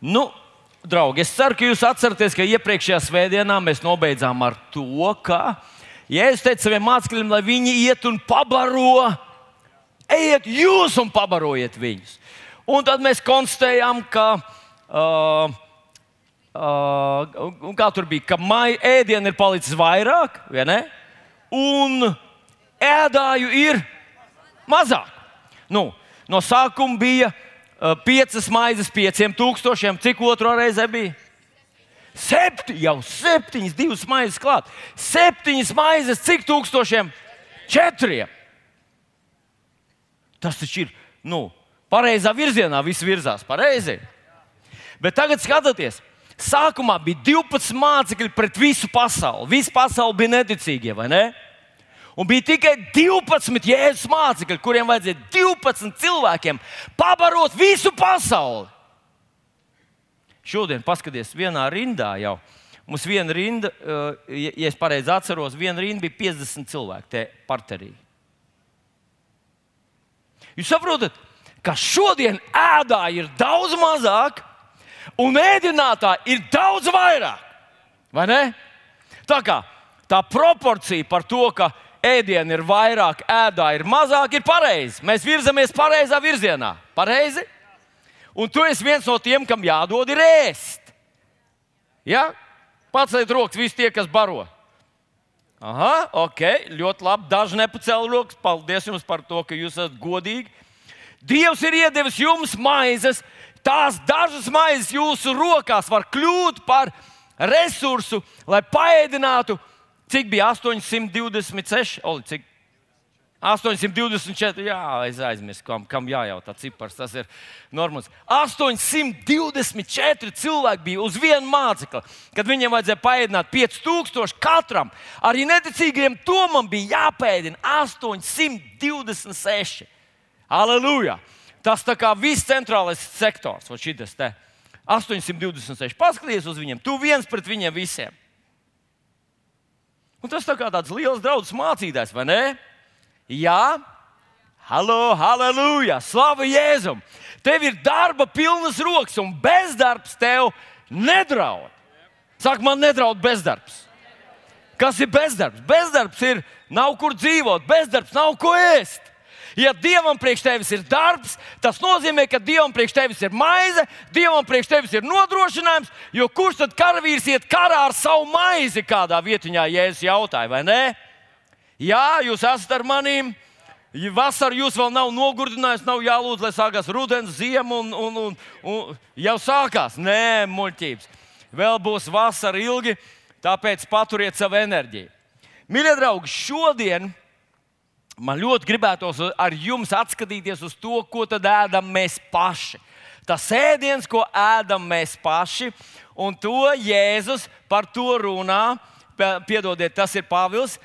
Nu, draugi, es ceru, ka jūs atceraties, ka iepriekšējā svētdienā mēs nobeidzām ar to, ka Jēzus teica saviem mācekļiem, lai viņi iet un pabaro. Ejiet jūs un pabarojiet viņus. Un tad mēs konstatējām, ka, uh, uh, kā tur bija, ka maija ēdienu ir palicis vairāk, vai ne? Un ēdāju ir mazāk. Nu, no sākuma bija piecas maizes, pieciem tūkstošiem. Cik otrā reizē bija? Septi, jau septiņas, divas maizes klāt. Septiņas maizes, cik tūkstošiem? Četriem. Tas taču ir nu, pareizā virzienā, viss virzās pareizi. Bet tagad skatieties, sākumā bija 12 mācekļi pret visu pasauli. Visa pasaule bija neticīgie, vai ne? Un bija tikai 12 jēzus mācekļi, kuriem vajadzēja 12 cilvēkiem pabarot visu pasauli. Šodien, paskatieties, vienā rindā jau. Mums viena rinda, eh, ja es pareizi atceros, viena rinda bija 50 cilvēki te parterī. Jūs saprotat, ka šodien ēdāji ir daudz mazāk, un ēdinātāji ir daudz vairāk. Vai ne? Tā kā tā proporcija par to, ka ēdienu ir vairāk, ēdā ir mazāk, ir pareizi. Mēs virzamies pareizā virzienā. Pareizi? Un tu esi viens no tiem, kam jādod ir ēst. Ja? Paceliet rokas, visi tie, kas baro. Aha, ok, ļoti labi. Daži nepacēla rokas. Paldies jums par to, ka jūs esat godīgi. Dievs ir iedevis jums maizes. Tās dažas maizes jūsu rokās var kļūt par resursu, lai paēdinātu, cik bija 826, Oli, cik 824, jā, es aizmirsu, kam, kam jājautā cipars. Tas ir normāls. 824 cilvēki bija uz vienu mācekli, kad viņiem vajadzēja paēdināt 5000 katram. Arī neticīgiem tomam bija jāpēdina 826. Aleluja! Tas tā kā viss centrālais sektors, vai šis te 826. Paskaties uz viņiem, tu viens pret viņiem visiem. Un tas tā kā tāds liels draugs mācītājs, vai ne? Jā, Halo, halleluja! Slavu Jēzum! Tev ir darba pilnas rokas, un bezdarbs tev nedraud. Saka, man nedraud bezdarbs. Kas ir bezdarbs? Bezdarbs ir nav kur dzīvot, bezdarbs nav ko ēst. Ja Dievam priekš tevis ir darbs, tas nozīmē, ka Dievam priekš tevis ir maize, Dievam priekš tevis ir nodrošinājums. Jo kurš tad karavīrs iet karā ar savu maizi kādā vietiņā, ja es jautāju, vai ne? Jā, jūs esat ar maniem. Vasarā jūs vēl nav nogurdinājis, nav jālūdz, lai sākās rudens, ziema un, un, un, un jau sākās. Nē, muļķības. Vēl būs vasara ilgi, tāpēc paturiet savu enerģiju. Mīļie draugi, šodien man ļoti gribētos ar jums atskatīties uz to, ko tad ēdam mēs paši. Tas ēdiens, ko ēdam mēs paši, un to Jēzus par to runā. Piedodiet, tas ir Pāvils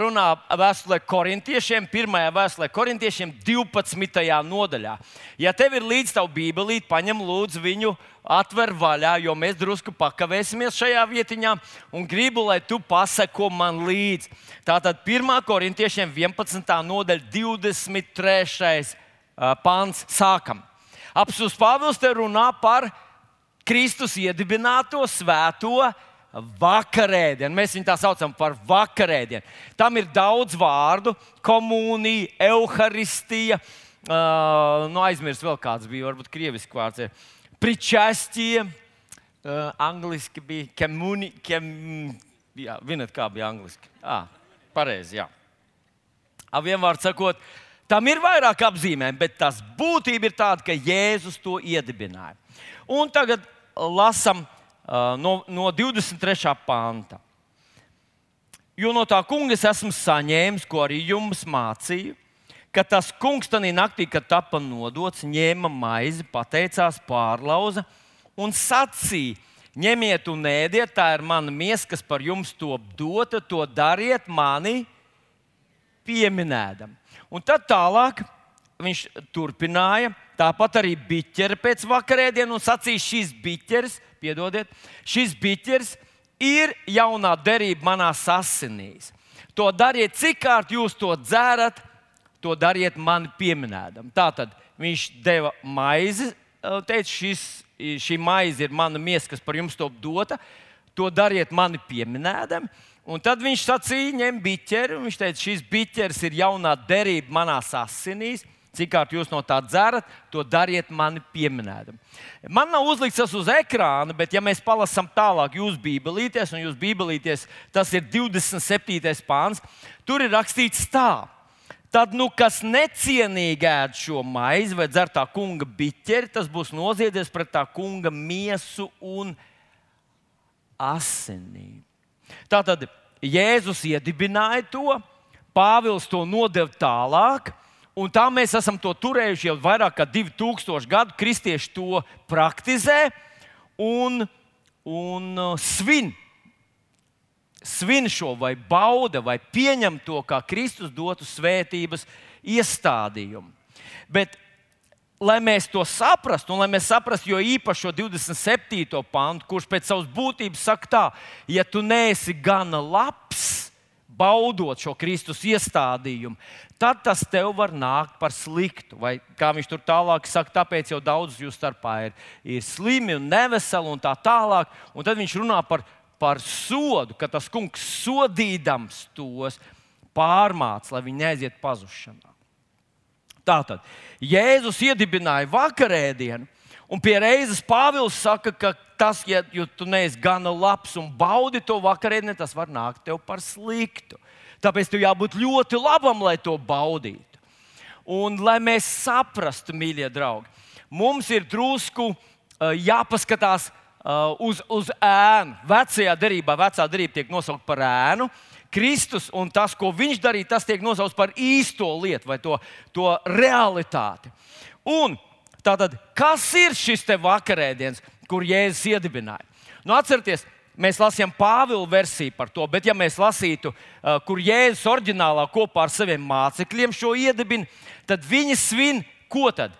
runā vēstulē korintiešiem, pirmajā vēstulē korintiešiem, 12. nodaļā. Ja tev ir līdzi tavu bībelīti, paņem lūdzu viņu, atver vaļā, jo mēs drusku pakavēsimies šajā vietiņā un gribu, lai tu paseko man līdzi. Tātad 1. korintiešiem 11. nodaļa, 23. pāns sākam. Apsūs Pāvils te runā par Kristus iedibināto svēto vakarēdienu. Mēs viņu tā saucam par vakarēdienu. Tam ir daudz vārdu - komunija, evaharistija. Uh, nu, aizmirst vēl kāds bija, varbūt krieviski vārds. Pričēstie, uh, angliski bija kemuni, kem, jā, vinat, kā bija angliski. Ah, pareizi, jā. Vienvārds sakot, tam ir vairāk apzīmēm, bet tas būtība ir tāda, ka Jēzus to iedibināja. Un tagad lasām Uh, no, no 23. panta. Jo no tā kunga es esmu saņēmis, ko arī jums mācīju, ka tas kungs tajā naktī, kad tika nodots, ņēma maizi, pateicās, pārlauza un sacīja: ņemiet un ēdiet, tā ir mana miesa, kas par jums top dota, to dariet mani pieminēdam. Un tad tālāk viņš turpināja, tāpat arī biķeri pēc vakarēdienas un sacīja, šīs biķeris piedodiet, šis biķers ir jaunā derība manā asinīs. To dariet, cik kārt jūs to dzerat, to dariet man pieminēdam. Tā tad viņš deva maizi teica, šis, šī maize ir mana miesa, kas par jums top dota. To dariet mani pieminēdami. Un tad viņš sacīja, ņem biķeri, un viņš teica, šis biķeris ir jaunā derība manās asinīs. Cik kārt jūs no tā dzerat, to dariet mani pieminēdami. Man nav uzlikts tas uz ekrāna, bet, ja mēs palasām tālāk, jūsu bībelīties, un jūsu bībelīties, tas ir 27. pāns, tur ir rakstīts tā. Tad, nu, kas necienīgi ēd šo maizi vai dzer tā kunga biķeri, tas būs noziedies pret tā kunga miesu un asinīm. Tātad Jēzus iedibināja to, Pāvils to nodeva tālāk. Un tā mēs esam to turējuši jau vairāk kā 2000 gadu. Kristieši to praktizē un, un uh, svin. Svin šo, vai bauda, vai pieņem to kā Kristus dotu svētības iestādījumu. Bet, lai mēs to saprastu, un lai mēs saprastu, jo īpaši šo 27. pantu, kurš pēc savas būtības saka, tā, ja tu neesi gana labs, baudot šo Kristus iestādījumu, tad tas tev var nākt par sliktu. Vai kā viņš tur tālāk saka, tāpēc jau daudz jūs starpā ir, ir slimi un neveseli un tā tālāk. Un tad viņš runā par, par sodu, ka tas kungs sodīdams tos pārmāca, lai viņi neaiziet pazušanā. Tātad Jēzus iedibināja vakarēdienu, un pie reizes Pāvils saka, ka tas, ja tu neesi gana labs un baudi to vakarēdienu, tas var nākt tev par sliktu. Tāpēc tev jābūt ļoti labam, lai to baudītu. Un lai mēs saprastu, mīļie draugi, mums ir drusku uh, jāpaskatās uh, uz, uz ēnu. Vecajā derībā, vecā derība tiek nosaukta par ēnu. Kristus un tas, ko viņš darīja, tas tiek nosaukts par īsto lietu vai to, to realitāti. Un tātad, kas ir šis te vakarēdiens? kur Jēzus iedibināja. Nu, atcerieties, mēs lasījām Pāvila versiju par to, bet ja mēs lasītu, kur Jēzus oriģinālā kopā ar saviem mācekļiem šo iedibina, tad viņi svin ko tad?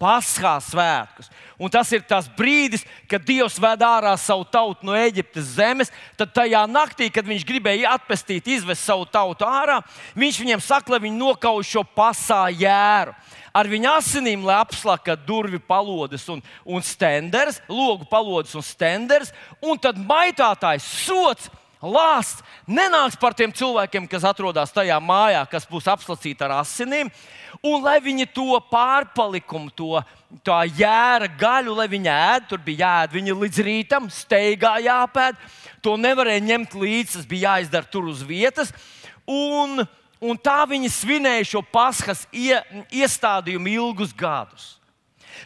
Paskā svētkus. Un tas ir tas brīdis, kad Dievs ved ārā savu tautu no Eģiptes zemes. Tad tajā naktī, kad viņš gribēja atpestīt, izvest savu tautu ārā, viņš viņiem saka, lai viņi nokauj šo pasā jēru ar viņa asinīm, lai apslaka durvju palodes un, un stenders, logu palodes un stenders, un tad maitātājs sots. Lāsts nenāks par tiem cilvēkiem, kas atrodas tajā mājā, kas būs apslacīta ar asinīm, un lai viņi to pārpalikumu, to tā jēra gaļu, lai viņi ēd, tur bija jāēd viņa līdz rītam, steigā jāpēd. To nevarēja ņemt līdzi, tas bija jāizdara tur uz vietas. Un, un tā viņi svinēja šo paskas ie, iestādījumu ilgus gadus.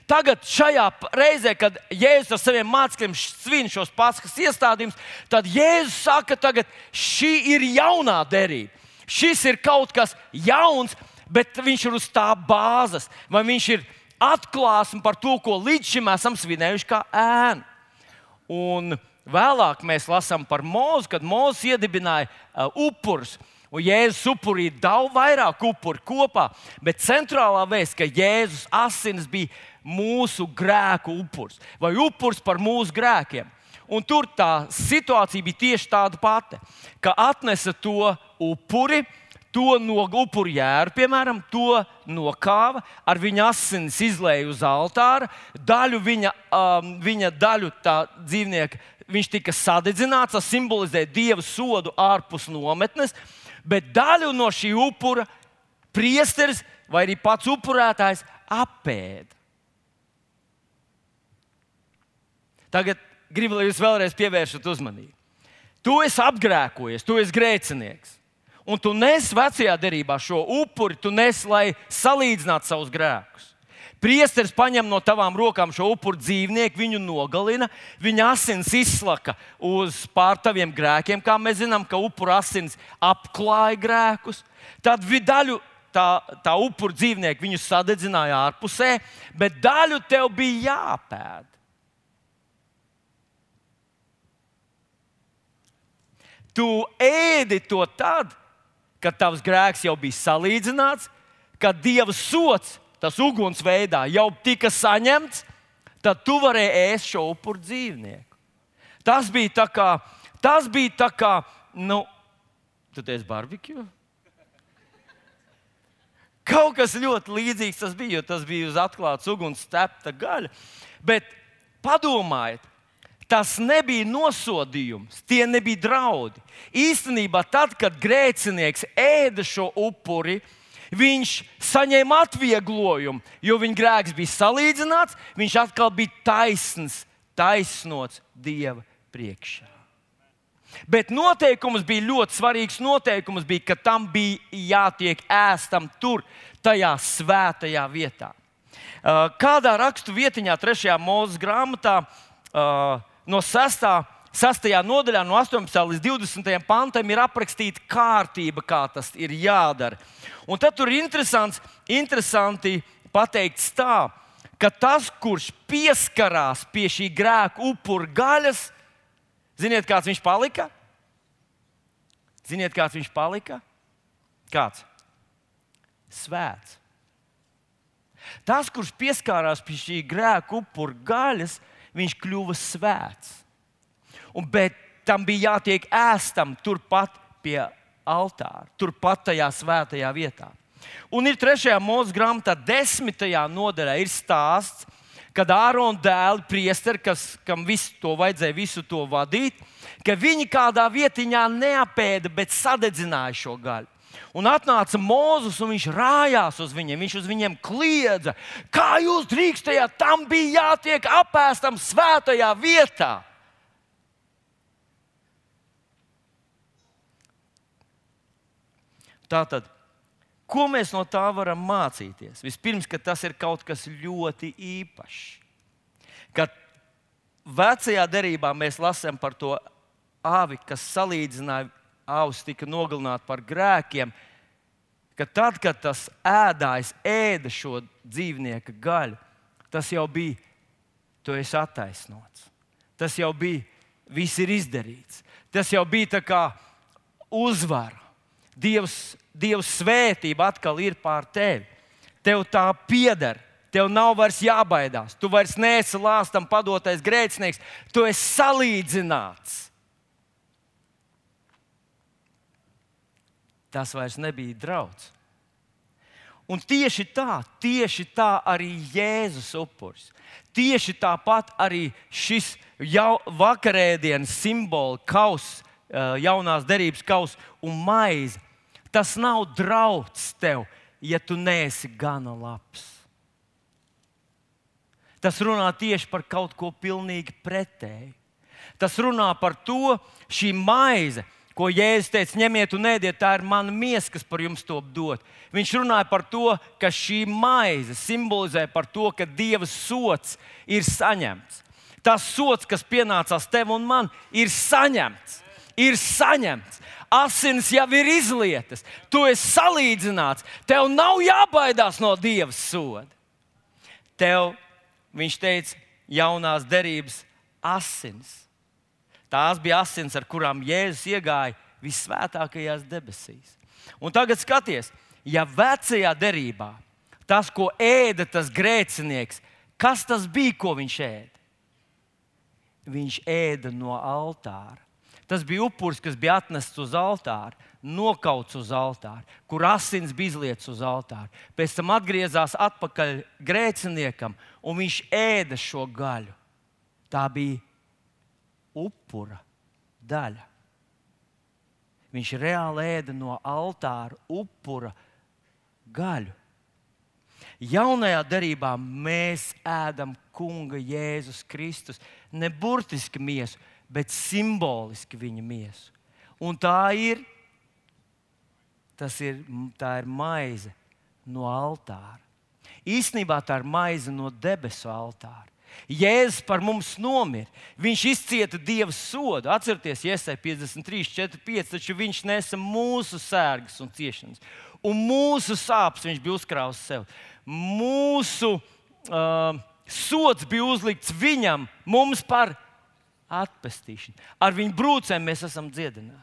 Tagad, šajā reizē, kad Jēzus ar saviem mācekļiem svin šos paskas iestādījumus, tad Jēzus saka, ka šī ir jaunā derība. Šis ir kaut kas jauns, bet viņš ir uz tā bāzes, vai viņš ir atklāsme par to, ko līdz šim esam svinējuši kā ēnu. Un vēlāk mēs lasām par mūzu, kad mūzis iedibināja uh, upurus. Un Jēzus upurīja daudz vairāk upuru kopā, bet centrālā vēsts, ka Jēzus asins bija mūsu grēku upurs vai upurs par mūsu grēkiem. Un tur tā situācija bija tieši tāda pati, ka atnesa to upuri, to no upuru jēra, piemēram, to nokāva, ar viņa asinis izlēja uz altāra, daļu viņa, um, viņa daļu tā dzīvnieka, viņš tika sadedzināts, tas simbolizē dieva sodu ārpus nometnes bet daļu no šī upura priesteris vai arī pats upurētājs apēda. Tagad gribu, lai jūs vēlreiz pievēršat uzmanību. Tu esi apgrēkojies, tu esi grēcinieks. Un tu nes vecajā derībā šo upuri, tu nes, lai salīdzinātu savus grēkus. Priesteris paņem no tavām rokām šo upuru dzīvnieku, viņu nogalina, viņa asins izslaka uz pār taviem grēkiem, kā mēs zinām, ka upuru asins apklāja grēkus. Tad daļu tā, tā upuru dzīvnieku viņu sadedzināja ārpusē, bet daļu tev bija jāpēd. Tu ēdi to tad, kad tavs grēks jau bija salīdzināts, kad Dieva sots tas uguns veidā jau tika saņemts, tad tu varēji ēst šo upuru dzīvnieku. Tas bija tā kā, tas bija tā kā, nu, tu esi barbekju. Kaut kas ļoti līdzīgs tas bija, jo tas bija uz atklātas uguns stepta gaļa. Bet padomājiet, tas nebija nosodījums, tie nebija draudi. Īstenībā, tad, kad grēcinieks ēda šo upuri, viņš saņēma atvieglojumu, jo viņa grēks bija salīdzināts, viņš atkal bija taisns, taisnots Dieva priekšā. Bet noteikums bija ļoti svarīgs. Noteikums bija, ka tam bija jātiek ēstam tur, tajā svētajā vietā. Uh, kādā rakstu vietiņā, 3. mūža grāmatā, uh, no 6. 6. nodaļā, no 18. līdz 20. pantam, ir aprakstīta kārtība, kā tas ir jādara. Un tad tur ir interesants, interesanti pateikts tā, ka tas, kurš pieskarās pie šī grēka upura gaļas, Ziniet, kāds viņš palika? Ziniet, kāds viņš palika? Kāds? Svēts. Tas, kurš pieskārās pie šī grēka upura gaļas, viņš kļuva svēts. Un, bet tam bija jātiek ēstam turpat pie altāra, turpat tajā svētajā vietā. Un ir trešajā mūža grāmatā, desmitajā nodaļā, ir stāsts, kad Ārona dēli, priesteri, kas, kam visu to vajadzēja, visu to vadīt, ka viņi kādā vietiņā neapēda, bet sadedzināja šo gaļu. Un atnāca Mozus, un viņš rājās uz viņiem. Viņš uz viņiem kliedza, kā jūs drīkstējāt, tam bija jātiek apēstam svētajā vietā. Tātad Ko mēs no tā varam mācīties? Vispirms, ka tas ir kaut kas ļoti īpašs. Kad vecajā derībā mēs lasām par to avi, kas salīdzināja, avs tika nogalināta par grēkiem, ka tad, kad tas ēdājs ēda šo dzīvnieku gaļu, tas jau bija, tu esi attaisnots. Tas jau bija, viss ir izdarīts. Tas jau bija tā kā uzvara. Dievs Dieva svētība atkal ir pār tevi. Tev tā pieder. Tev nav vairs jābaidās. Tu vairs neesi lāstam padotais grēcinieks. Tu esi salīdzināts. Tas vairs nebija draudz. Un tieši tā, tieši tā arī Jēzus upuris. Tieši tāpat arī šis jau vakarēdienas simbols, kauss, jaunās derības kauss un maize Tas nav draudz tev, ja tu neesi gana labs. Tas runā tieši par kaut ko pilnīgi pretēju. Tas runā par to, šī maize, ko Jēzus teica, ņemiet un ēdiet, tā ir mana miesa, kas par jums to dod. Viņš runāja par to, ka šī maize simbolizē par to, ka Dieva sots ir saņemts. Tas sots, kas pienācās tev un man, ir saņemts. Ir saņemts asins jau ir izlietas, tu esi salīdzināts, tev nav jābaidās no Dieva soda. Tev, viņš teica, jaunās derības asins. Tās bija asins, ar kurām Jēzus iegāja visvētākajās debesīs. Un tagad skaties, ja vecajā derībā tas, ko ēda tas grēcinieks, kas tas bija, ko viņš ēda? Viņš ēda no altāra. Tas bija upuris, kas bija atnests uz altāra, nokauts uz altāra, kur asins bija izlietas uz altāra. Pēc tam atgriezās atpakaļ grēciniekam, un viņš ēda šo gaļu. Tā bija upura daļa. Viņš reāli ēda no altāra upura gaļu. Jaunajā darbā mēs ēdam Kunga Jēzus Kristus, ne burtiski miesu, bet simboliski viņa miesu. Un tā ir, ir, tā ir maize no altāra. Īsnībā tā ir maize no debesu altāra. Jēzus par mums nomira. Viņš izcieta Dieva sodu. Atcerieties, Iesai 53, 4, 5. Taču viņš nesa mūsu sērgas un ciešanas. Un mūsu sāpes viņš bija uzkrājis sev. Mūsu uh, sods bija uzlikts viņam, mums par atpestīšanu. Ar viņu brūcēm mēs esam dziedināti.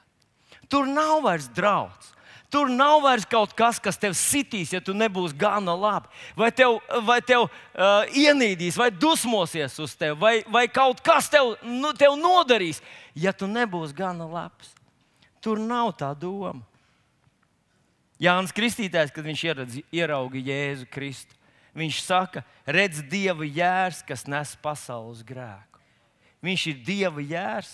Tur nav vairs draudz. Tur nav vairs kaut kas, kas tev sitīs, ja tu nebūsi gana labi. Vai tev, vai tev uh, ienīdīs, vai dusmosies uz tevi, vai, vai kaut kas tev, nu, tev nodarīs, ja tu nebūsi gana labs. Tur nav tā doma. Jānis Kristītājs, kad viņš ieradz, ierauga Jēzu Kristu, viņš saka, redz Dieva jērs, kas nes pasaules grēku. Viņš ir Dieva jērs,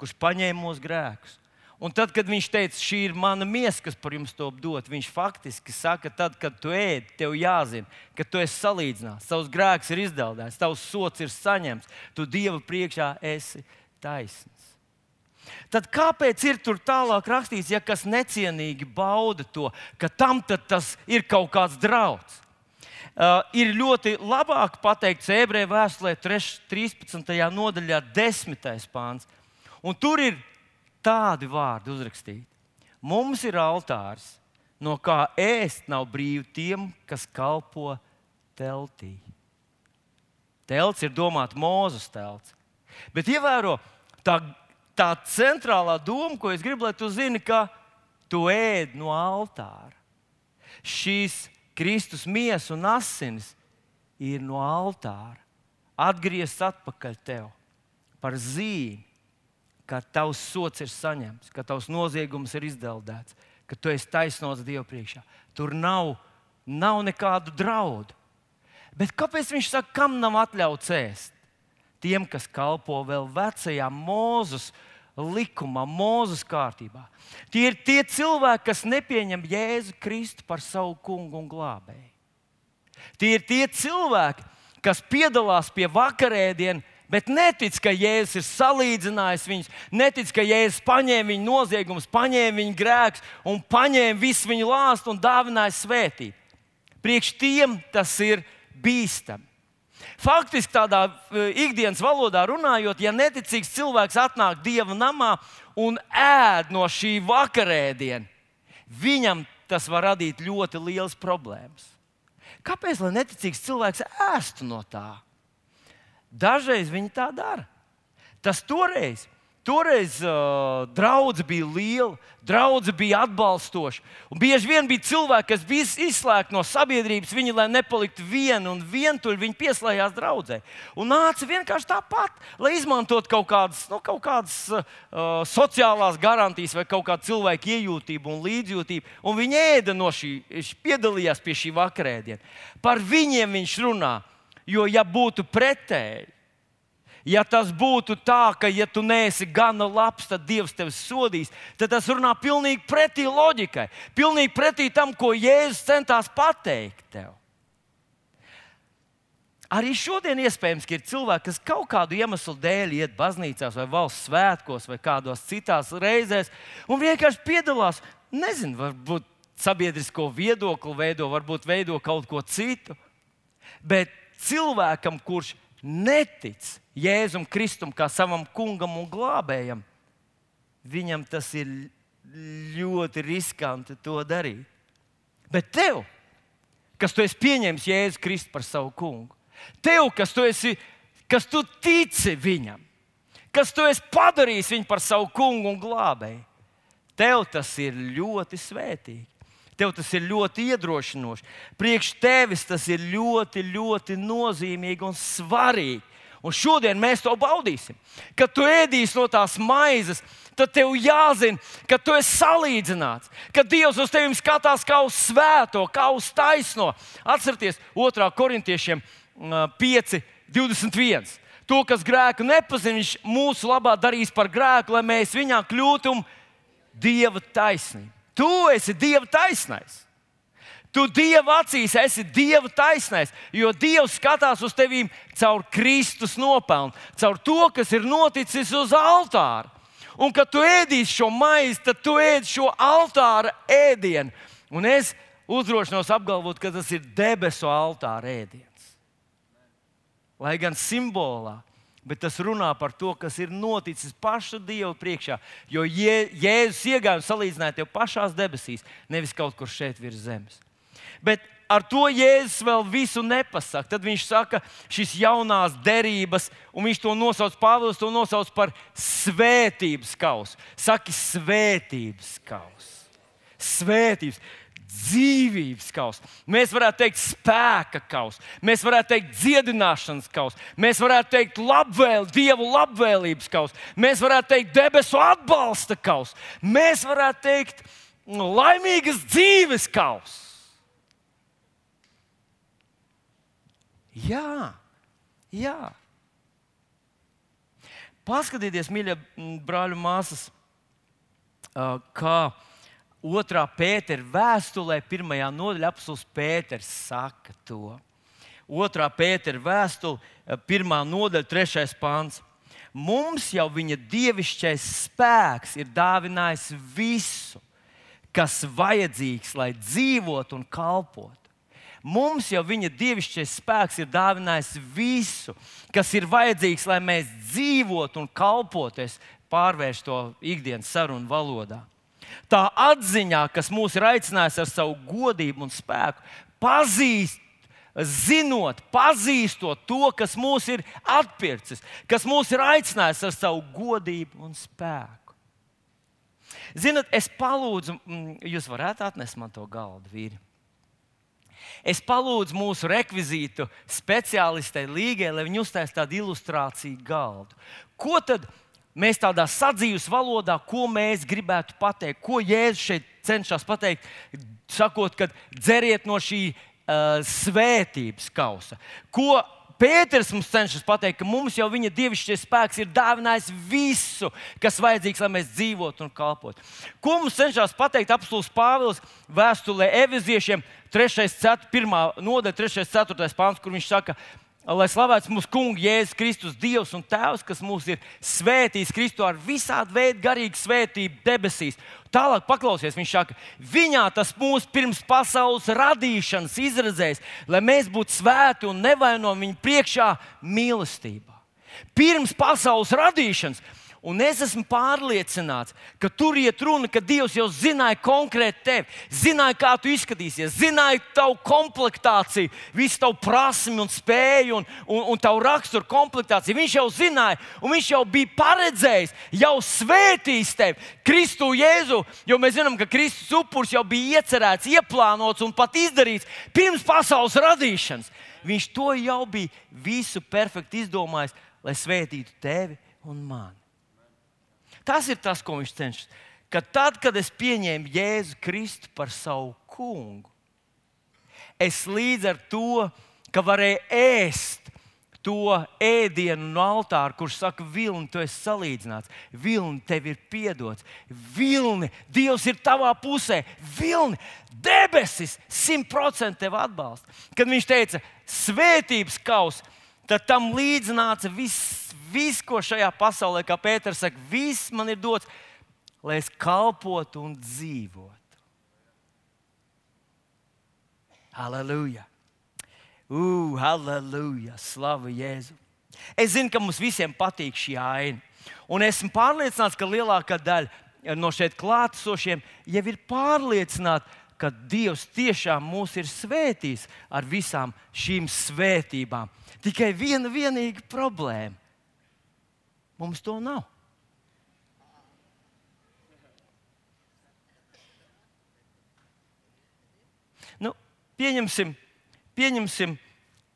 kurš paņēma mūsu grēkus. Un tad, kad viņš teica, šī ir mana miesa, kas par jums to dod, viņš faktiski saka, tad, kad tu ēd, tev jāzina, ka tu esi salīdzināts, tavs grēks ir izdaldēts, tavs sots ir saņemts, tu Dieva priekšā esi taisns. Tad kāpēc ir tur tālāk rakstīts, ja kas necienīgi bauda to, ka tam tas ir kaut kāds draudz? Uh, ir ļoti labāk pateikts ebreju vēstulē, 13. nodaļā, 10. pāns. Un tur ir tādi vārdi uzrakstīti. Mums ir altārs, no kā ēst nav brīvi tiem, kas kalpo teltī. Telts ir domāts Mozus telts. Bet ievēro, tā tā centrālā doma, ko es gribu, lai tu zini, ka tu ēd no altāra. Šīs Kristus miesas un asinis ir no altāra. Atgriezties atpakaļ tev par zīmi, ka tavs sots ir saņemts, ka tavs noziegums ir izdeldēts, ka tu esi taisnots Dieva priekšā. Tur nav, nav nekādu draudu. Bet kāpēc viņš saka, kam nav atļauts ēst? Tiem, kas kalpo vēl vecajā mūzes likumā, mūzes kārtībā. Tie ir tie cilvēki, kas nepieņem Jēzu Kristu par savu kungu un glābēju. Tie ir tie cilvēki, kas piedalās pie vakarēdienas, bet netic, ka Jēzus ir salīdzinājis viņus, netic, ka Jēzus paņēma viņu noziegumus, paņēma viņu grēkus un paņēma visu viņu lāstu un dāvināja svētību. Priekš tiem tas ir bīstami. Faktiski tādā e, ikdienas valodā runājot, ja neticīgs cilvēks atnāk dieva namā un ēd no šī vakarēdiena, viņam tas var radīt ļoti liels problēmas. Kāpēc gan neticīgs cilvēks ēstu no tā? Dažreiz viņi tā dara. Tas toreiz Toreiz uh, draudzība bija liela, draudzība bija atbalstoša. Un bieži vien bija cilvēki, kas bija izslēgti no sabiedrības, viņi, lai nepaliktu vieni un vientuļi, viņi pieslēdzās draudzē. Un nāca vienkārši tāpat, lai izmantotu kaut kādas, nu, kaut kādas uh, sociālās garantijas vai kaut kādu cilvēku iejūtību un līdzjūtību. Un viņi ēda no šī, piedalījās pie šī vakarēdiena. Par viņiem viņš runā, jo ja būtu pretēji Ja tas būtu tā, ka, ja tu neesi gana labs, tad Dievs tevi sodīs, tad tas runā pilnīgi pretī loģikai, pilnīgi pretī tam, ko Jēzus centās pateikt tev. Arī šodien iespējams, ka ir cilvēki, kas kaut kādu iemeslu dēļ iet baznīcās, vai valsts svētkos, vai kādos citās reizēs, un vienkārši piedalās. Nezinu, varbūt sabiedrisko viedokli veido, varbūt veido kaut ko citu. Bet cilvēkam, kurš netic Jēzum Kristum kā savam kungam un glābējam, viņam tas ir ļoti riskanti to darīt. Bet tev, kas tu esi pieņēmis Jēzu Kristu par savu kungu, tev, kas tu, esi, kas tu tici viņam, kas tu esi padarījis viņu par savu kungu un glābēju, tev tas ir ļoti svētīgi. Tev tas ir ļoti iedrošinoši. Priekš tevis tas ir ļoti, ļoti nozīmīgi un svarīgi. Un šodien mēs to baudīsim. Kad tu ēdīsi no tās maizes, tad tev jāzina, ka tu esi salīdzināts, ka Dievs uz tevi skatās kā uz svēto, kā uz taisno. Atcerieties, 2. korintiešiem 5, 21. To, kas grēku nepazina, viņš mūsu labā darīs par grēku, lai mēs viņā kļūtu Dieva taisnība. Tu esi Dieva taisnais. Tu Dieva acīs esi Dieva taisnais, jo Dievs skatās uz tevi caur Kristus nopelnu, caur to, kas ir noticis uz altāra. Un, kad tu ēdīsi šo maizi, tad tu ēdi šo altāra ēdienu. Un es uzdrošinos apgalvot, ka tas ir debesu altāra ēdiens. Lai gan simbolā, bet tas runā par to, kas ir noticis paša Dieva priekšā. Jo Jēzus iegāja un salīdzināja tevi pašās debesīs, nevis kaut kur šeit virs zemes. Bet ar to Jēzus vēl visu nepasaka. Tad viņš saka, šīs jaunās derības, un viņš to nosauc, Pāvils to nosauc par svētības kausu. Saki, svētības kausu. Svētības dzīvības kausa, mēs varētu teikt, spēka kausa, mēs varētu teikt, dziedināšanas kausa, mēs varētu teikt, labvēl, dievu labvēlības kausa, mēs varētu teikt, debesu atbalsta kausa, mēs varētu teikt, laimīgas dzīves kauss. Jā, jā. Paskatieties, mīļie brāļi un māsas, kā otrā pētera vēstulē, pirmajā nodaļā apelsīns Pēters saka to. Otrā pētera vēstule, pirmā nodaļa, trešais pāns. Mums jau viņa dievišķais spēks ir dāvinājis visu, kas vajadzīgs, lai dzīvotu un kalpotu. Mums jau viņa dievišķais spēks ir dāvinājis visu, kas ir vajadzīgs, lai mēs dzīvotu un kalpoties, pārvērst to ikdienas sarunu valodā. Tā atziņā, kas mūs ir aicinājusi ar savu godību un spēku, pazīst, zinot, pazīstot to, kas mūs ir atpircis, kas mūs ir aicinājis ar savu godību un spēku. Ziniet, es palūdzu, mm, jūs varētu atnest man to galdu, vīri. Es palūdzu mūsu rekvizītu speciālistei Līgai, lai viņi uztaisītu tādu ilustrāciju galdu. Ko tad mēs tādā sadzīves valodā, ko mēs gribētu pateikt, ko Jēzus šeit cenšas pateikt, sakot, ka dzeriet no šī uh, svētības kausa. Ko Pēters mums cenšas pateikt, ka mums jau viņa dievišķais spēks ir dāvinājis visu, kas vajadzīgs, lai mēs dzīvotu un kalpotu. Ko mums cenšas pateikt apstults Pāvils vēstulē Eviziešiem, 3. 4. nodaļa, 3. 4. pāns, kur viņš saka, lai slavēts mūsu kungs, Jēzus Kristus, Dievs un Tēvs, kas mūs ir svētījis Kristu ar visādi veidu garīgu svētību debesīs. Tālāk paklausies, viņš saka, viņā tas mūs pirms pasaules radīšanas izredzējis, lai mēs būtu svēti un nevainojami viņa priekšā mīlestībā. Pirms pasaules radīšanas Un es esmu pārliecināts, ka tur iet runa, ka Dievs jau zināja konkrēti tevi, zināja, kā tu izskatīsies, zināja tavu komplektāciju, visu tavu prasmi un spēju un, un, un tavu raksturu komplektāciju. Viņš jau zināja, un viņš jau bija paredzējis, jau svētījis tevi, Kristu Jēzu, jo mēs zinām, ka Kristus upuris jau bija iecerēts, ieplānots un pat izdarīts pirms pasaules radīšanas. Viņš to jau bija visu perfekti izdomājis, lai svētītu tevi un mani. Tas ir tas, ko viņš cenšas. Ka tad, kad es pieņēmu Jēzu Kristu par savu kungu, es līdz ar to, ka varēju ēst to ēdienu no altāra, kurš saka, vilni, tu esi salīdzināts, vilni tev ir piedots, vilni, Dievs ir tavā pusē, vilni, debesis simtprocentīgi tev atbalsta. Kad viņš teica, svētības kausa, tad tam līdznāca viss viss, ko šajā pasaulē, kā Pēters saka, viss man ir dots, lai es kalpotu un dzīvotu. Halleluja! Uh, halleluja! Slavu Jēzu! Es zinu, ka mums visiem patīk šī aina. Un esmu pārliecināts, ka lielākā daļa no šeit klātesošiem jau ir pārliecināti, ka Dievs tiešām mūs ir svētījis ar visām šīm svētībām. Tikai viena vienīga problēma. Mums to nav. Nu, pieņemsim, pieņemsim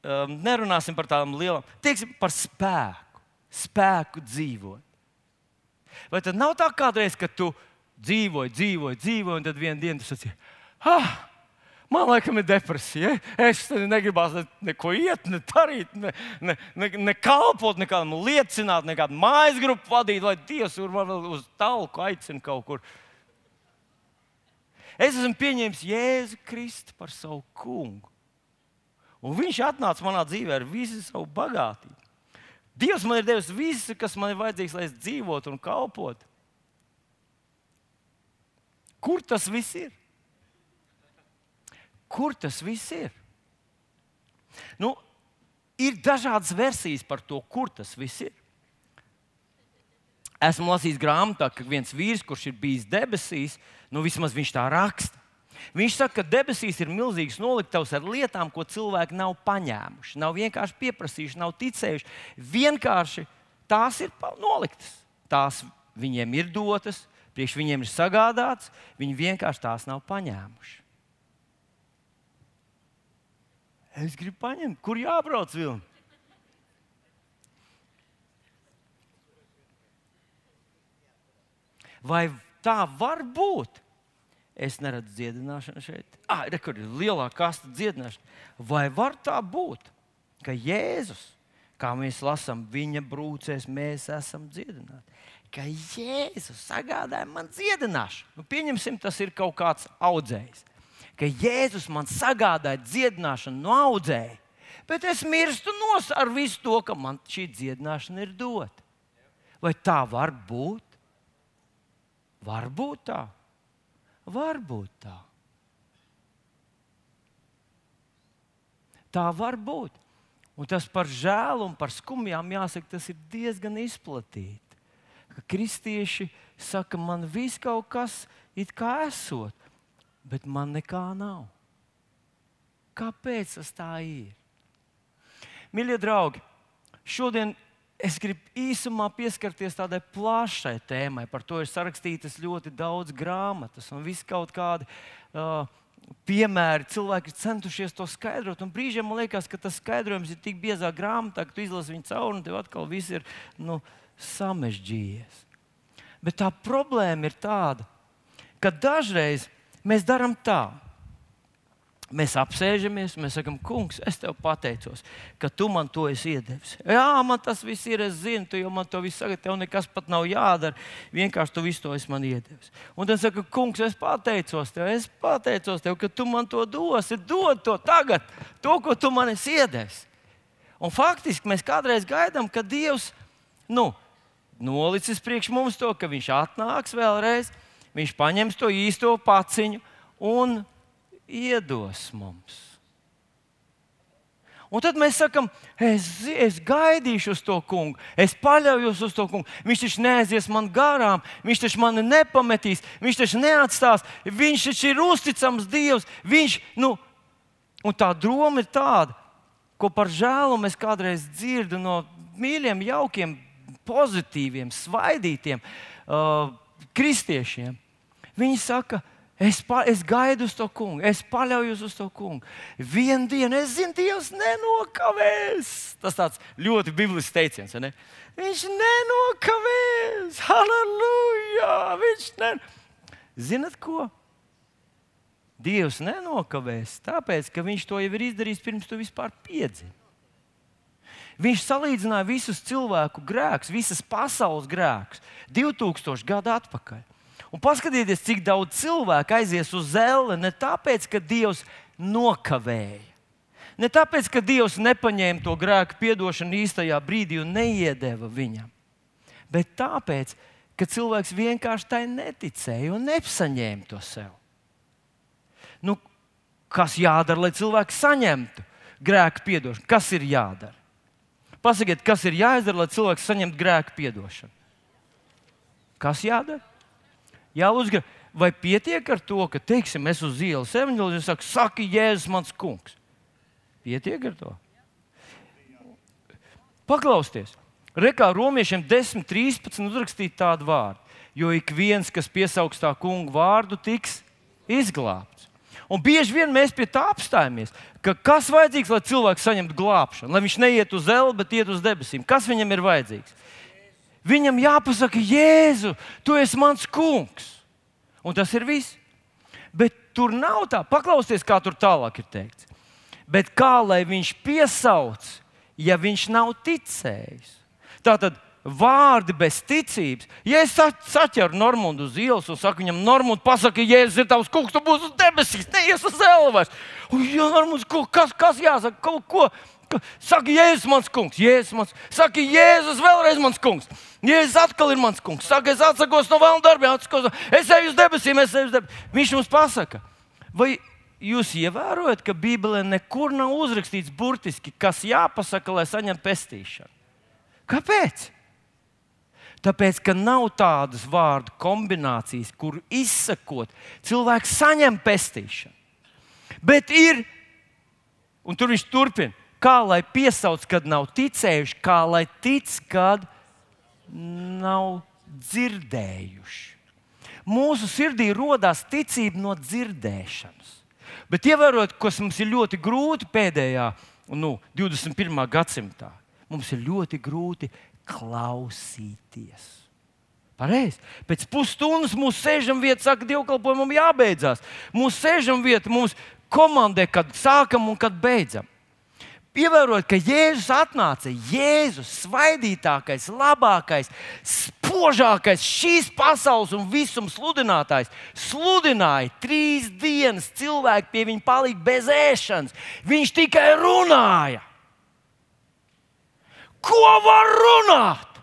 um, nerunāsim par tādām lielām, teiksim par spēku, spēku dzīvot. Vai tad nav tā kādreiz, kad tu dzīvoji, dzīvoji, dzīvoji, un tad vienā dienā tu saki, ah, Man liekas, ir depresija. Es negribās ne, neko iet, ne darīt, ne, ne, ne, ne kalpot, nekādam liecināt, nekādu mājas grupu vadīt, lai Dievs man vēl uz talku aicina kaut kur. Es esmu pieņēmis Jēzu Kristu par savu kungu. Un viņš atnāca manā dzīvē ar visu savu bagātību. Dievs man ir devis visu, kas man ir vajadzīgs, lai es dzīvotu un kalpotu. Kur tas viss ir? Kur tas viss ir? Nu, ir dažādas versijas par to, kur tas viss ir. Esmu lasījis grāmatā, ka viens vīrs, kurš ir bijis debesīs, nu vismaz viņš tā raksta. Viņš saka, ka debesīs ir milzīgs noliktavs ar lietām, ko cilvēki nav paņēmuši, nav vienkārši pieprasījuši, nav ticējuši. Vienkārši tās ir noliktas. Tās viņiem ir dotas, priekš viņiem ir sagādātas, viņi vienkārši tās nav paņēmuši. Es gribu paņemt, kur jābrauc vilni. Vai tā var būt? Es neredzu dziedināšanu šeit. Ah, re, kur ir lielā kasta dziedināšana. Vai var tā būt, ka Jēzus, kā mēs lasām, viņa brūcēs, mēs esam dziedināti? Ka Jēzus sagādāja man dziedināšanu. Nu, pieņemsim, tas ir kaut kāds audzējs. Ka Jēzus man sagādāja dziedināšanu no audzēja, bet es mirstu nos ar visu to, ka man šī dziedināšana ir dota. Vai tā var būt? Var būt tā. Varbūt tā. Tā var būt. Un tas par žēlu un par skumjām jāsaka, tas ir diezgan izplatīti. Ka kristieši saka, man viss kaut kas it kā esot, bet man nekā nav. Kāpēc tas tā ir? Mīļie draugi, šodien es gribu īsumā pieskarties tādai plašai tēmai. Par to ir sarakstītas ļoti daudz grāmatas un viss kaut kādi. Uh, Piemēri cilvēki ir centušies to skaidrot, un brīžiem man liekas, ka tas skaidrojums ir tik biezā grāmatā, ka tu izlasi viņu cauri, un tev atkal viss ir nu, samežģījies. Bet tā problēma ir tāda, ka dažreiz mēs darām tā, Mēs apsēžamies, mēs sakām, Kungs, es tev pateicos, ka tu man to esi iedevis. Jā, man tas viss ir, es zinu, tu jau man to visu saki, tev nekas pat nav jādara. Vienkārši tu visu to esi man iedevis. Un tad saka, Kungs, es pateicos tev, es pateicos tev, ka tu man to dosi. Dod to tagad, to, ko tu man esi iedevis. Un faktiski mēs kādreiz gaidām, ka Dievs nu, nolicis priekš mums to, ka Viņš atnāks vēlreiz, Viņš paņems to īsto paciņu un iedos mums. Un tad mēs sakām, es, es gaidīšu uz to kungu, es paļaujos uz to kungu. Viņš taču neaizies man garām, viņš taču mani nepametīs, viņš taču neatstās. Viņš taču ir uzticams Dievs. Viņš, nu, un tā doma ir tāda, ko par žēlu mēs kādreiz dzirdam no mīļiem, jaukiem, pozitīviem, svaidītiem uh, kristiešiem. Viņi saka, Es, pa, es gaidu uz to kungu, es paļaujos uz to kungu. Vienu dienu es zinu, Dievs nenokavēs. Tas tāds ļoti biblisks teiciens. Ne? Viņš nenokavēs. Halleluja! Viņš ne... Zinat ko? Dievs nenokavēs, tāpēc, ka viņš to jau ir izdarījis pirms tu vispār piedzimi. Viņš salīdzināja visus cilvēku grēkus, visas pasaules grēkus 2000 gadu atpakaļ. Un paskatieties, cik daudz cilvēku aizies uz zeli ne tāpēc, ka Dievs nokavēja. Ne tāpēc, ka Dievs nepaņēma to grēku piedošanu īstajā brīdī un neiedeva viņam, bet tāpēc, ka cilvēks vienkārši tai neticēja un nesaņēma to sev. Nu, kas jādara, lai cilvēks saņemtu grēku piedošanu? Kas ir jādara? Pasakiet, kas ir jāizdara, lai cilvēks saņemtu grēku piedošanu? Kas jādara? Jāuzgriež. Vai pietiek ar to, ka, teiksim, es uz ielas evanģēlīju, saku, saki, Jēzus, mans kungs? Pietiek ar to. Paklausieties, Rekā romiešiem 10, 13 uzrakstīja tādu vārdu, jo ik viens, kas piesaugs tā kungu vārdu, tiks izglābts. Un bieži vien mēs pie tā apstājamies, ka kas vajadzīgs, lai cilvēks saņemtu glābšanu, lai viņš neiet uz zeli, bet iet uz debesīm. Kas viņam ir vajadzīgs? Viņam jāpasaka, Jēzu, tu esi mans kungs. Un tas ir viss. Bet tur nav tā, paklausieties, kā tur tālāk ir teikts. Bet kā lai viņš piesauc, ja viņš nav ticējis? Tātad vārdi bez ticības. Ja es saķeru Normundu uz ielas un saku viņam, Normund, pasaki, Jēzus ir tavs kungs, tu būsi uz debesīs, neies uz elvas. Un, ja Normunds, kas, kas jāsaka, kaut ko? Saka, Jēzus, mans kungs, Jēzus, mans, saka, Jēzus, vēlreiz mans kungs. Jēzus atkal ir mans kungs. Saka, es atsakos no vēlna darbiem, atsakos, es eju uz debesīm, es eju uz debesīm. Viņš mums pasaka, vai jūs ievērojat, ka Bībelē nekur nav uzrakstīts burtiski, kas jāpasaka, lai saņemtu pestīšanu? Kāpēc? Tāpēc, ka nav tādas vārdu kombinācijas, kur izsakot, cilvēks saņem pestīšanu. Bet ir, un tur viņš turpina, kā lai piesauc, kad nav ticējuši, kā lai tic, kad nav dzirdējuši. Mūsu sirdī radās ticība no dzirdēšanas. Bet ievērot, kas mums ir ļoti grūti pēdējā, nu, 21. gadsimtā, mums ir ļoti grūti klausīties. Pareizi. Pēc pusstundas mūsu sēžam vieta saka, dievkalpojumam jābeidzās. Mūsu sēžam vieta mums komandē, kad sākam un kad beidzam. Ievērojot, ka Jēzus atnāca, Jēzus svaidītākais, labākais, spožākais, šīs pasaules un visuma sludinātājs, sludināja trīs dienas, cilvēki pie viņa palika bez ēšanas. Viņš tikai runāja. Ko var runāt?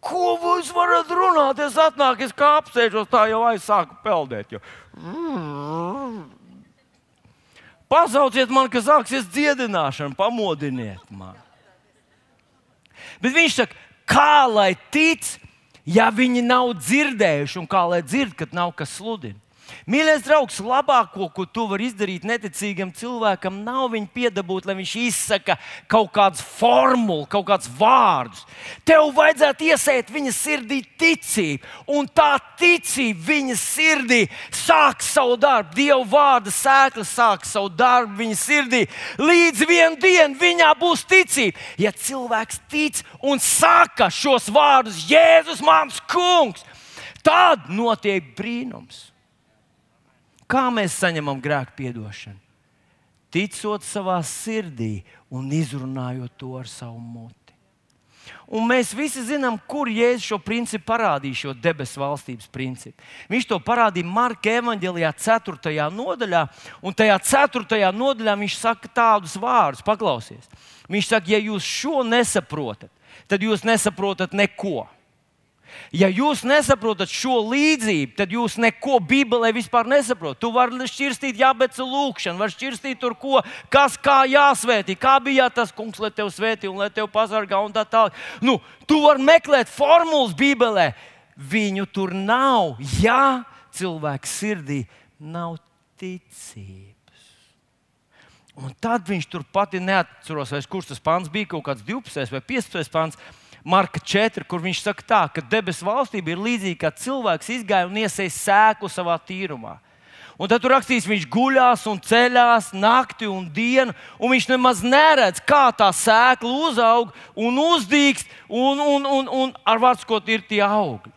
Ko jūs varat runāt? Es atnāku, es kā apsēžos, tā jau aizsāku peldēt. Jau. Pasauciet man, ka sāksies dziedināšana, pamodiniet mani. Bet viņš saka, kā lai tic, ja viņi nav dzirdējuši, un kā lai dzird, kad nav kas sludina. Mīļais draugs, labāko, ko tu vari izdarīt neticīgam cilvēkam, nav viņu piedabūt, lai viņš izsaka kaut kādas formulas, kaut kādus vārdus. Tev vajadzētu iesēt viņa sirdī ticību, un tā ticība viņa sirdī sāks savu darbu. Dieva vārda sēkla sāks savu darbu viņa sirdī. Līdz vienai dienai viņā būs ticība. Ja cilvēks tic un saka šos vārdus, Jēzus, mans kungs, tad notiek brīnums. Kā mēs saņemam grēku piedošanu? Ticot savā sirdī un izrunājot to ar savu muti. Un mēs visi zinām, kur Jēzus šo principu parādīja, šo debesu valstības principu. Viņš to parādīja Marka evanģēlijā, 4. nodaļā, un tajā 4. nodaļā viņš saka tādus vārdus, paklausies. Viņš saka, ja jūs šo nesaprotat, tad jūs nesaprotat neko. Ja jūs nesaprotat šo līdzību, tad jūs neko Bībelē vispār nesaprotat. Tu vari šķirstīt, jābeidz lūkšana, var šķirstīt tur, ko, kas kā jāsvētī, kā bija tas kungs, lai tevi svētī un lai tevi pasargā un tā tālāk. Nu, tu vari meklēt formulas Bībelē. Viņu tur nav, ja cilvēks sirdī nav ticības. Un tad viņš tur pati neatceros, kurš tas pāns bija, kaut kāds 12 vai 15 pāns. Marka 4, kur viņš saka, tā, ka debesu valstība ir līdzīga, kā cilvēks izgāja un iesaistīja sēklu savā tīrumā. Un tad tur rakstīts, viņš guļās un ceļās nakti un dienu, un viņš nemaz neredz, kā tā sēkla uzaug un uzdīkst, un, un, un, un ar vārdu sakot, ir tie augļi.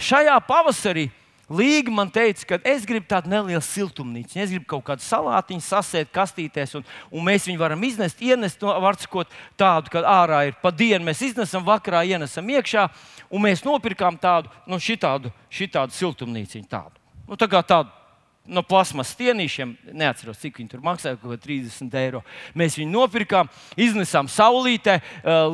Šajā pavasarī Līga man teica, ka es gribu tādu nelielu siltumnīcu. Es gribu kaut kādu salātiņu sasēt kastītēs, un, un mēs viņu varam iznest, ienest no vārdsakot tādu, ka ārā ir pa dienu. Mēs iznesam, vakarā ienesam iekšā, un mēs nopirkām tādu, nu, šitādu, šitādu siltumnīciņu. Tādu. Nu, tā kā tādu no plasmas stienīšiem. Neatceros, cik viņi tur maksāja, kaut kā 30 eiro. Mēs viņu nopirkām, iznesām saulītē,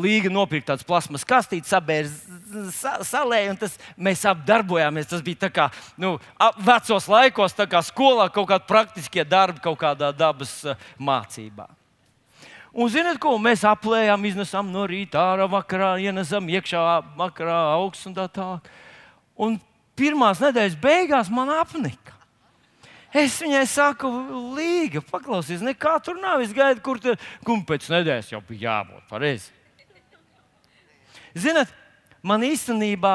līga nopirka tādas plasmas kastītes, sabēra salē, un tas, mēs apdarbojāmies. Tas bija tā kā nu, vecos laikos, tā kā skolā kaut kādi praktiskie darbi, kaut kādā dabas mācībā. Un zinot, ko mēs aplējām, iznesām no rīta, ārā vakarā, ienesam iekšā, vakarā augsts un tā tālāk. Un pirmās nedēļas beigās man apnika. Es viņai saku, Līga, paklausies, nekā tur nav. Es gaidu, kur tur ir. Pēc nedēļas jau bija jābūt pareizi. Ziniet, man īstenībā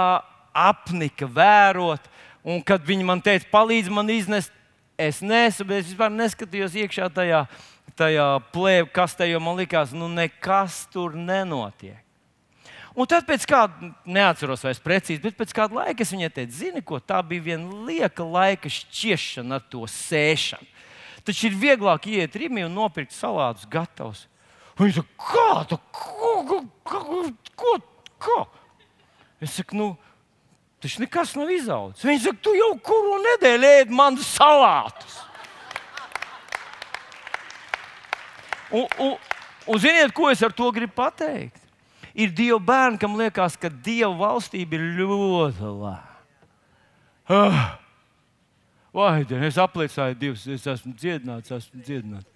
apnika vērot, un kad viņi man teica, palīdz man iznest, es nesu, bet es vispār neskatījos iekšā tajā, tajā plēvē kastē, jo man likās, nu nekas tur nenotiek. Un tad pēc kāda, neatceros vairs precīzi, bet pēc kāda laika es viņai teicu, zini, ko tā bija viena lieka laika šķiešana ar to sēšanu. Taču ir vieglāk iet rīmī un nopirkt salātus gatavus. Viņa saka, kā tu? Ko? ko, ko, ko? Es saku, nu, tas nekas nav izaudzis. Viņa saka, tu jau kuru nedēļu ēd manus salātus. Un, un, un ziniet, ko es ar to gribu pateikt? Ir Dieva bērni, kam liekas, ka Dieva valstība ir ļoti lēna. Ah, vai diena, es apliecināju divus, es esmu dziedināts, esmu dziedināts.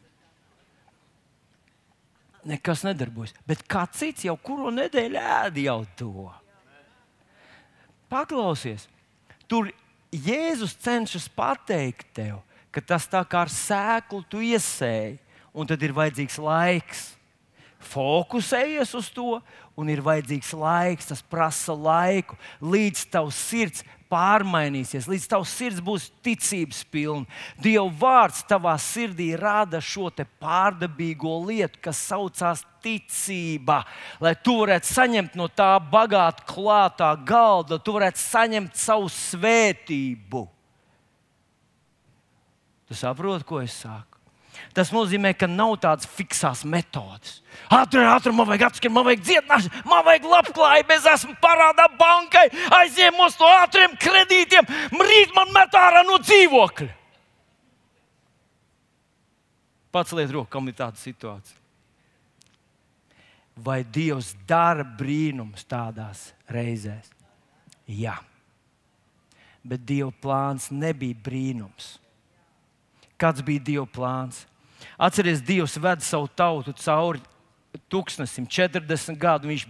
Nekas nedarbojas. Bet kāds cits jau kuru nedēļu ēd jau to? Paklausies, tur Jēzus cenšas pateikt tev, ka tas tā kā ar sēklu tu iesēji, un tad ir vajadzīgs laiks fokusējies uz to, un ir vajadzīgs laiks, tas prasa laiku, līdz tavs sirds pārmainīsies, līdz tavs sirds būs ticības pilna. Dieva vārds tavā sirdī rada šo pārdabīgo lietu, kas saucās ticība, lai tu varētu saņemt no tā bagāta klātā galda, tu varētu saņemt savu svētību. Tu saproti, ko es saku? Tas nozīmē, ka nav tādas fiksās metodes. Ātri, ātri, man vajag atskriet, man vajag dziedināšanu, man vajag labklājību, es esmu parādā bankai, aizņem uz to ātriem kredītiem, rīt man met ārā no dzīvokļa. Pats liet roku, kam ir tāda situācija. Vai Dievs dara brīnums tādās reizēs? Jā, bet Dieva plāns nebija brīnums. Kāds bija Dieva plāns? Atcerieties, Dievs ved savu tautu cauri tūkstnesim, 40 gadu. Viņš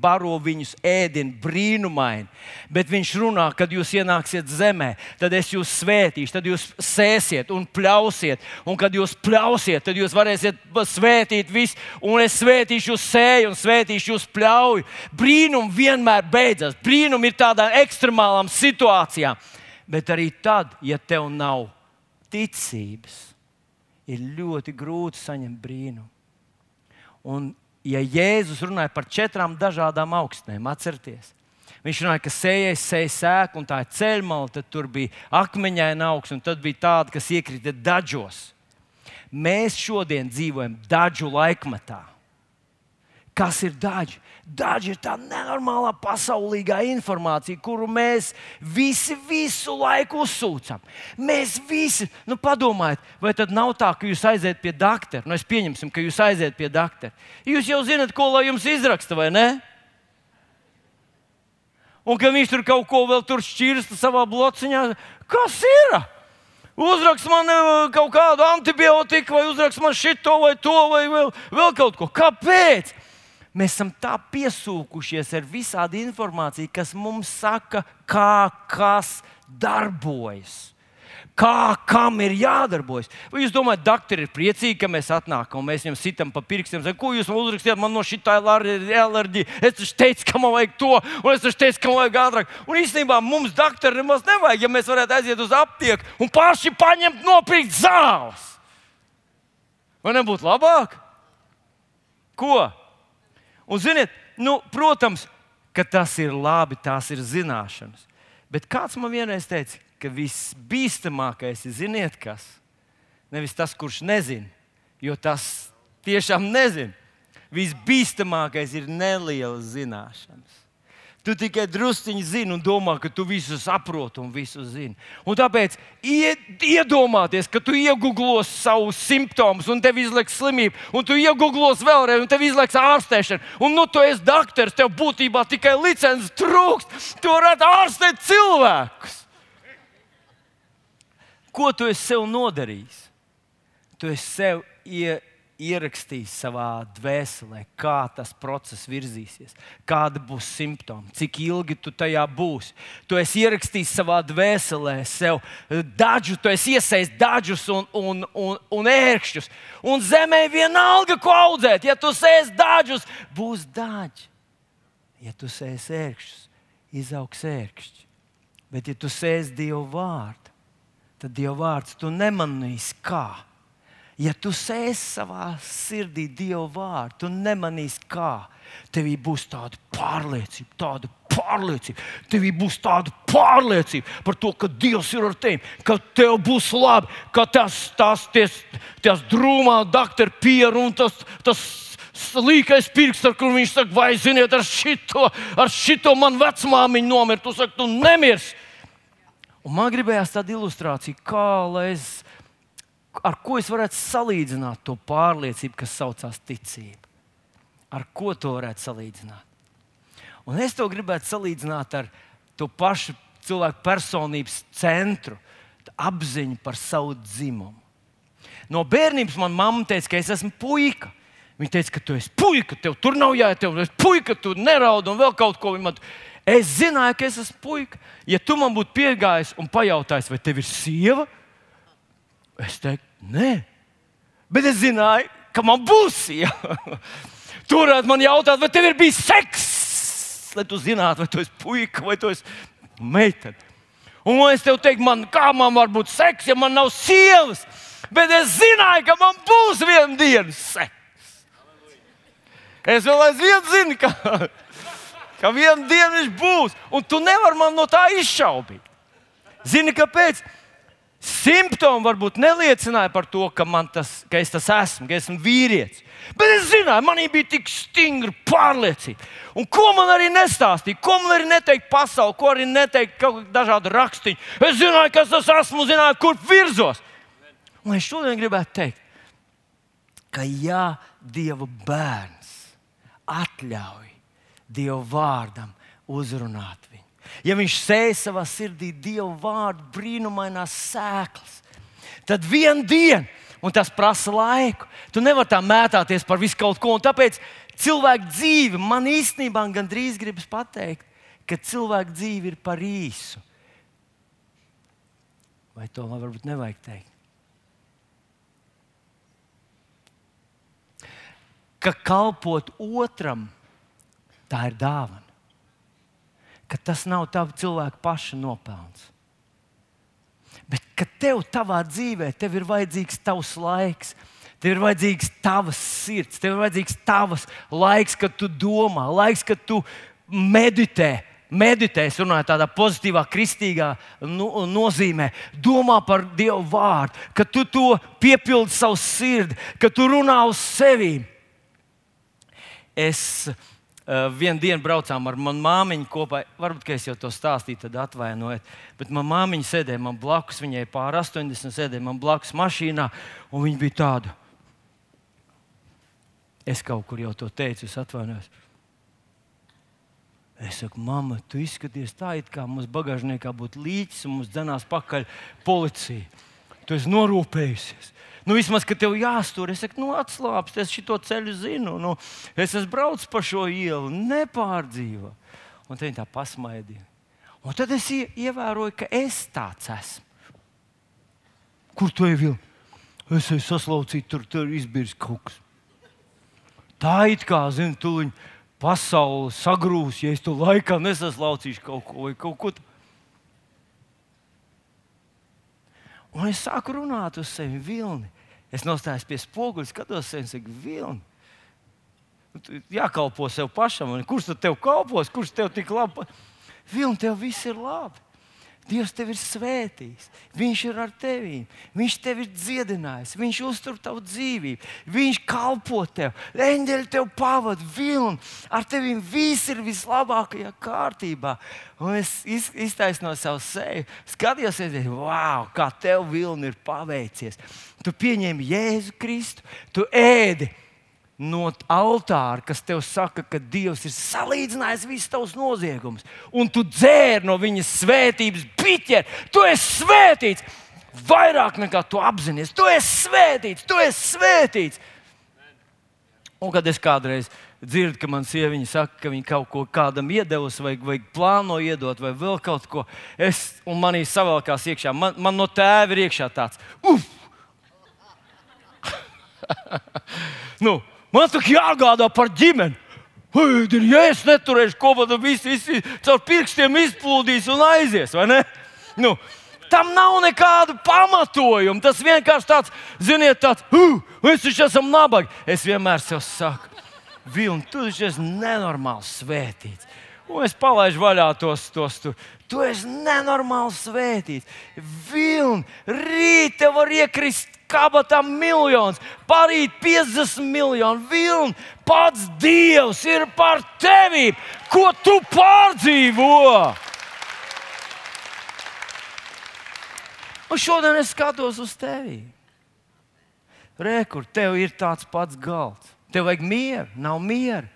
baro viņus ēdienu brīnumaini. Bet viņš runā, kad jūs ienāksiet zemē, tad es jūs svētīšu, tad jūs sēsiet un pļausiet. Un kad jūs pļausiet, tad jūs varēsiet svētīt visu. Un es svētīšu jūs sēju un svētīšu jūs pļauju. Brīnumi vienmēr beidzas. Brīnumi ir tādām ekstremālām situācijām. Bet arī tad, ja tev nav ticības, ir ļoti grūti saņemt brīnumu. Un, ja Jēzus runāja par četrām dažādām augstnēm, atcerieties, viņš runāja, ka sējais sēž sēklu, un tā ir ceļmala, tad tur bija akmeņaina augsts, un tad bija tāda, kas iekrita dažos. Mēs šodien dzīvojam dažu laikmetā. Kas ir daži? Daži ir tā nenormālā pasaulīgā informācija, kuru mēs visi visu laiku uzsūcam. Mēs visi, nu padomājiet, vai tad nav tā, ka jūs aiziet pie doktora? Nu, es pieņemsim, ka jūs aiziet pie doktora. Jūs jau zinat, ko lai jums izraksta, vai ne? Un ka viņš tur kaut ko vēl tur šķirsta savā blociņā, kas ir? Uzrakst man eh, kaut kādu antibiotiku, vai uzrakst man šito vai to, vai vēl, vēl kaut ko. Kāpēc? Mēs esam tā piesūkušies ar visādi informāciju, kas mums saka, kā kas darbojas. Kā kam ir jādarbojas? Vai jūs domājat, doktori ir priecīgi, ka mēs atnākam un mēs viņam sitam pa pirkstiem? Zin, ko jūs man uzrakstījāt? Man no šī tā ir alerģija. Es taču teicu, ka man vajag to, un es taču teicu, ka man vajag ātrāk. Un īstenībā mums doktori nemaz nevajag, ja mēs varētu aiziet uz aptieku un paši paņemt nopirkt zāles. Vai nebūtu labāk? Ko? Un, ziniet, nu, protams, ka tas ir labi, tās ir zināšanas. Bet kāds man vienreiz teica, ka visbīstamākais ir, ziniet, kas? Nevis tas, kurš nezina, jo tas tiešām nezina. Visbīstamākais ir nelielas zināšanas. Tu tikai druskuļi zini un domā, ka tu visu saproti un visu zini. Un tāpēc iedomāties, ka tu iegūglos savus simptomus un tev izlaiks slimību, un tu iegūglos vēlreiz, un tev izlaiks ārstēšanu. Un nu tu esi doktors, tev būtībā tikai licences trūkst. Tu varētu ārstēt cilvēkus. Ko tu esi sev nodarījis? Tu esi sev ielikās ierakstījis savā dvēselē, kā tas process virzīsies, kāda būs simptomi, cik ilgi tu tajā būsi. Tu esi ierakstījis savā dvēselē sev dažus, tu esi iesaistīts dažus un, un, un, un ērkšķus. Un zemē vienalga, ko audzēt. Ja tu sēsi dažus, būs daži. Ja tu sēsi ērkšķus, izaugs ērkšķi. Bet, ja tu sēsi Dieva vārdu, tad Dieva vārds tu nemanīsi kā ja tu sēsi savā sirdī Dieva vārdu, tu nemanīsi, kā tevī būs tāda pārliecība, tāda pārliecība. Tevī būs tāda pārliecība par to, ka Dievs ir ar tevi, ka tev būs labi, ka tas, tas, ties, tas drūmā doktora pieru un tas. tas Līkais pirksts, ar kuru viņš saka, vai ziniet, ar šito, ar šito man vecmāmiņa nomirt. Tu saki, tu nemirsi. Un man gribējās tāda ilustrācija, kā lai es ar ko es varētu salīdzināt to pārliecību, kas saucās ticība? Ar ko to varētu salīdzināt? Un es to gribētu salīdzināt ar to pašu cilvēku personības centru, apziņu par savu dzimumu. No bērnības manā mamma teica, ka es esmu puika. Viņa teica, ka tu esi puika, tev tur nav jāiet, tev ir puika, tu neraud un vēl kaut ko. Es zināju, ka es esmu puika. Ja tu man būtu piegājis un pajautājis, vai tev ir sieva, es teiktu, Nē, bet es zināju, ka man būs sieva. Tu varētu man jautāt, vai tev ir bijis seks, lai tu zinātu, vai tu esi puika vai tu esi meitene. Un es tev teiktu, man, kā man var būt seks, ja man nav sievas? Bet es zināju, ka man būs viena diena seks. Es vēl aizvien zinu, ka, ka vienu dienu viņš būs, un tu nevari man no tā izšaubīt. Zini, kāpēc? Simptomi varbūt neliecināja par to, ka, tas, ka es tas esmu, ka esmu vīrietis. Bet es zināju, manī bija tik stingra pārliecība. Un ko man arī nestāstīja, ko man arī neteikt pasaulē, ko arī neteikt kaut kāda dažāda rakstīņa. Es zināju, kas tas esmu, zināju, kur virzos. Un es šodien gribētu teikt, ka ja Dieva bērns atļauj Dieva vārdam uzrunāt ja viņš sēž savā sirdī Dieva vārdu brīnumainās sēklas, tad vienā dienā, un tas prasa laiku, tu nevari tā mētāties par visu kaut ko. Tāpēc cilvēku dzīve man īstenībā gandrīz gribas pateikt, ka cilvēku dzīve ir par īsu. Vai to man varbūt nevajag teikt? Ka kalpot otram, tā ir dāvana ka tas nav tavs cilvēka paša nopelns. Bet, kad tev savā dzīvē tev ir vajadzīgs tavs laiks, tev ir vajadzīgs tavs sirds, tev ir vajadzīgs tavs laiks, kad tu domā, laiks, kad tu meditē. Meditēs, runājot tādā pozitīvā, kristīgā nu, nozīmē, domā par Dievu vārdu, ka tu to piepildi savu sirdi, ka tu runā uz sevi. Es Uh, vienu dienu braucām ar manu māmiņu kopā. Varbūt es jau to stāstīju, tad atvainojiet. Bet manā māmiņa sēdēja man blakus, viņai pār 80, sēdēja man blakus mašīnā, un viņa bija tāda. Es kaut kur jau to teicu, es atvainojos. Es saku, mamma, tu izskaties tā, it kā mums bagāžniekā būtu līķis un mums dzenās pakaļ policija. Tu esi norūpējusies. Nu, vismaz, ka tev jāstur, es saku, nu, atslābst, es šo ceļu zinu. Nu, es esmu braucis pa šo ielu, nepārdzīvo. Un tā viņa tā pasmaidīja. Un tad es ievēroju, ka es tāds esmu. Kur tu ej? Es esmu saslaucīts, tur, tur izbīrs kaut kas. Tā it kā, zini, tu viņu pasauli sagrūs, ja es to laikā nesaslaucīšu kaut ko vai kaut ko tādu. Un es sāku runāt uz sevi vilni. Es nostājos pie spoguļa, skatos, un saku, vilni. Jākalpo sev pašam, kurš tad tev kalpos, kurš tev tik labi? Vilni, tev viss ir labi. Dievs tevi ir svētījis, Viņš ir ar tevi, Viņš tevi ir dziedinājis, Viņš uztur tavu dzīvību, Viņš kalpo tev, eņģeļi tev pavada, vilni, ar tevi viss ir vislabākajā kārtībā. Un es iz, iztaisnoju savu seju, skatījos, wow, kā tev vilni ir paveicies. Tu pieņem Jēzu Kristu, tu ēdi no altāra, kas tev saka, ka Dievs ir salīdzinājis visus tavus noziegumus, un tu dzēri no viņa svētības biķeri. Tu esi svētīts vairāk nekā tu apzinājies. Tu esi svētīts, tu esi svētīts. Un kad es kādreiz dzirdu, ka man sieviete saka, ka viņa kaut ko kādam iedevusi, vai, vai plāno iedot, vai vēl kaut ko, es, un manī savalkās iekšā, man, man no tēva ir iekšā tāds, uf! nu, Man tā jāgādā par ģimeni. Ui, ja es neturēšu kopā, tad viss, viss caur pirkstiem izplūdīs un aizies. Nu, tam nav nekādu pamatojumu. Tas vienkārši tāds, ziniet, tāds, uh, es taču esmu nabaga. Es vienmēr sev saku, Vilni, tu taču esi nenormāli svētīts. Un es palaidu vaļā tos, tos tur. Tu esi nenormāli svētīts. Vilni, rīt te var iekrist kabatā miljons, parīt 50 miljonu vilnu. Pats Dievs ir par tevi, ko tu pārdzīvo. Un šodien es skatos uz tevi. Rekur, tev ir tāds pats galds. Tev vajag mieru, nav mieru.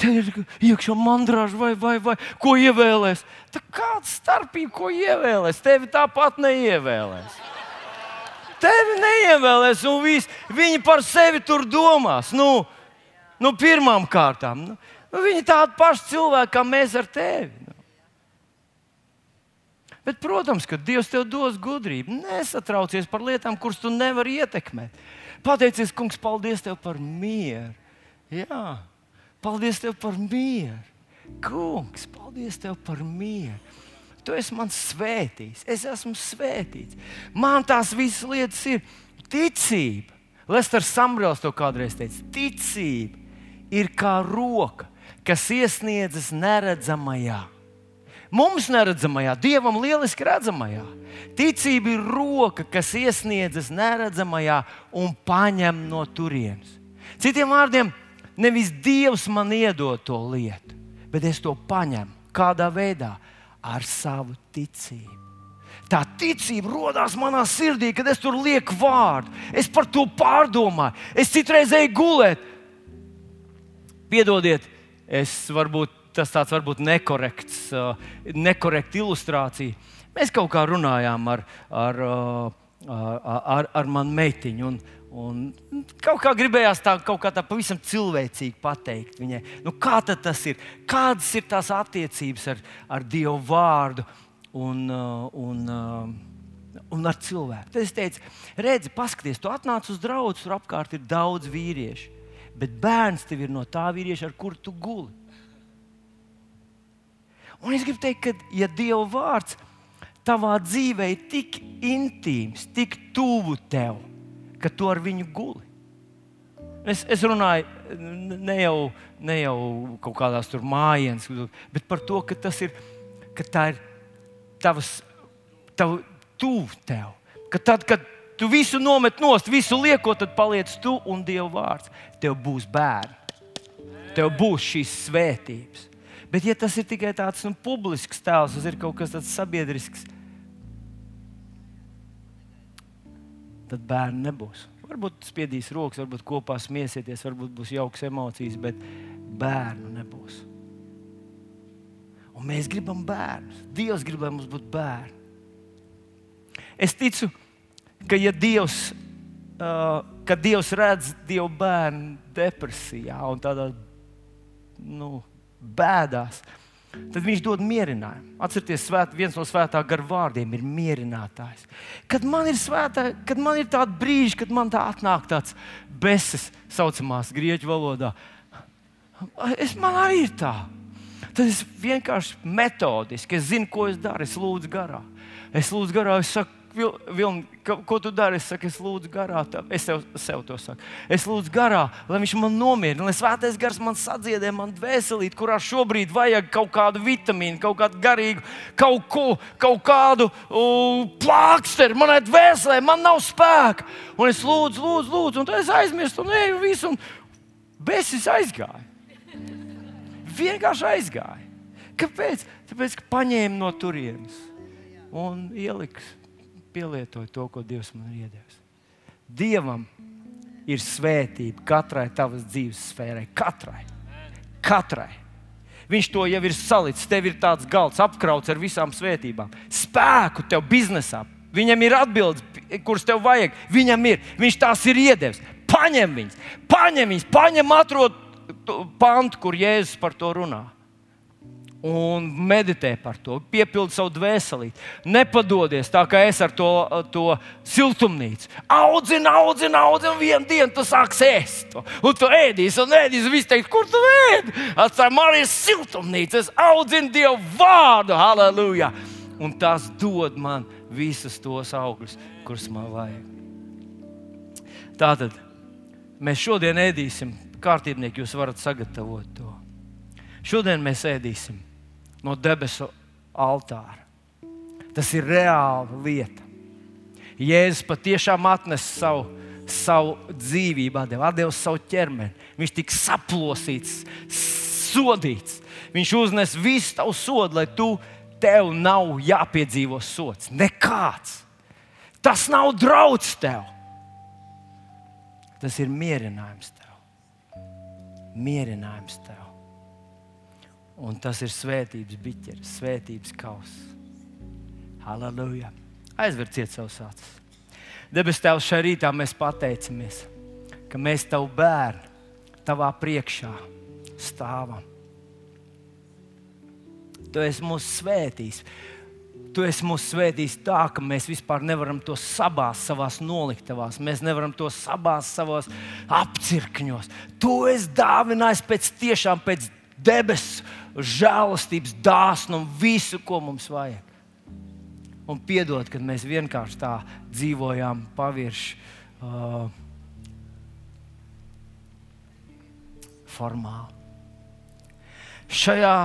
Tev ir iekšā mandrāža vai, vai, vai ko ievēlēs. Tā kāda starpība, ko ievēlēs? Tevi tāpat neievēlēs. Tevi neievēlēs, un vis, viņi par sevi tur domās. Nu, nu pirmām kārtām, nu, nu, viņi tādi paši cilvēki kā mēs ar tevi. Nu. Bet, protams, ka Dievs tev dos gudrību. Nesatraucies par lietām, kuras tu nevari ietekmēt. Pateicies, Kungs, paldies tev par mieru. Jā, paldies tev par mieru. Kungs, paldies tev par mieru. Tu esi man svētīts, es esmu svētīts. Man tās visas lietas ir ticība. Lesters Sambrels to kādreiz teica, ticība ir kā roka, kas iesniedzas neredzamajā. Mums neredzamajā, Dievam lieliski redzamajā. Ticība ir roka, kas iesniedzas neredzamajā un paņem no turienes. Citiem vārdiem, nevis Dievs man iedod to lietu, bet es to paņemu. Kādā veidā? Ar savu ticību. Tā ticība radās manā sirdī, kad es tur lieku vārdu. Es par to pārdomāju. Es citreiz eju gulēt. Piedodiet, es varbūt tas tāds varbūt nekorekts, nekorekta ilustrācija. Mēs kaut kā runājām ar, ar, ar, ar, ar manu meitiņu. Un, Un kaut kā gribējās tā, kaut kā tā pavisam cilvēcīgi pateikt viņai, nu, kā tas ir, kādas ir tās attiecības ar, ar Dievu vārdu un, un, un ar cilvēku. Tad es teicu, redzi, paskaties, tu atnāc uz draugu, tur apkārt ir daudz vīriešu, bet bērns tev ir no tā vīrieša, ar kuru tu guli. Un es gribu teikt, ka, ja Dieva vārds tavā dzīvē ir tik intīms, tik tuvu tev, ka tu ar viņu guli. Es, es runāju ne jau, ne jau kaut kādās tur mājienas, bet par to, ka tas ir, ka tā ir tavs, tav, tuvu tev. Ka tad, kad tu visu nomet nost, visu lieko, tad paliec tu un Dieva vārds. Tev būs bērni, tev būs šīs svētības. Bet, ja tas ir tikai tāds nu, publisks tēls, tas ir kaut kas tāds sabiedrisks, tad bērnu nebūs. Varbūt spiedīs rokas, varbūt kopā smiesieties, varbūt būs jauks emocijas, bet bērnu nebūs. Un mēs gribam bērnus. Dievs grib, lai mums būtu bērni. Es ticu, ka ja Dievs, uh, kad Dievs redz Dievu bērnu depresijā un tādā nu, bēdās, tad viņš dod mierinājumu. Atcerieties, svēt, viens no svētā gara vārdiem ir mierinātājs. Kad man ir svētā, kad man ir tādi brīži, kad man tā atnāk tāds beses, saucamās grieķu valodā, es man arī ir tā. Tad es vienkārši metodiski, es zinu, ko es daru, es lūdzu garā. Es lūdzu garā, es saku, Vilni, ko tu dari? Es saku, es lūdzu garā, tā. es tev, sev to saku. Es lūdzu garā, lai viņš man nomierina, lai svētais gars man sadziedē, man dvēselīt, kurā šobrīd vajag kaut kādu vitamīnu, kaut kādu garīgu, kaut ko, kaut kādu uh, plāksteri manai dvēselē, man nav spēka. Un es lūdzu, lūdzu, lūdzu, un tad es aizmirstu, un eju visu, un besis aizgāja. Vienkārši aizgāja. Kāpēc? Tāpēc, ka paņēma no turienes un ieliks pielietoju to, ko Dievs man ir iedevis. Dievam ir svētība katrai tavas dzīves sfērai. Katrai. katrai. Viņš to jau ir salicis. Tev ir tāds galds apkrauts ar visām svētībām. Spēku tev biznesā. Viņam ir atbildes, kuras tev vajag. Viņam ir. Viņš tās ir iedevis. Paņem viņas, paņem viņas, paņem atrod pantu, kur Jēzus par to runā un meditē par to, piepildi savu dvēseli. Nepadodies tā kā es ar to, to siltumnīcu. Audzini, audzini, audzini, un vienā dienā tu sāksi ēst. Un tu ēdīsi, un ēdīsi, viss teiks, kur tu ēdi? Atstāj, man ir siltumnīca, es audzinu Dievu vārdu, halleluja! Un tas dod man visus tos augļus, kurus man vajag. Tātad mēs šodien ēdīsim, kārtībnieki, jūs varat sagatavot to. Šodien mēs ēdīsim no debesu altāra. Tas ir reāla lieta. Jēzus patiešām atnesa savu, savu dzīvību, atdeva, atdeva savu ķermeni. Viņš tika saplosīts, sodīts. Viņš uznes visu tavu sodu, lai tu tev nav jāpiedzīvo sots. Nekāds. Tas nav draudz tev. Tas ir mierinājums tev. Mierinājums tev. Un tas ir svētības biķeris, svētības kauss. Halleluja! Aizverciet savus acis. Debes Tēvs, šajā rītā mēs pateicamies, ka mēs tavu bērnu, tavā priekšā stāvam. Tu esi mūsu svētījis. Tu esi mūs svētījis tā, ka mēs vispār nevaram to sabāzt savā noliktavās. Mēs nevaram to sabāzt savos apcirkņos. Tu esi dāvinājis pēc tiešām pēc debesu žēlastības, dāsnumu, visu, ko mums vajag. Un piedod, kad mēs vienkārši tā dzīvojām pavirši. Uh, formāli. Šajā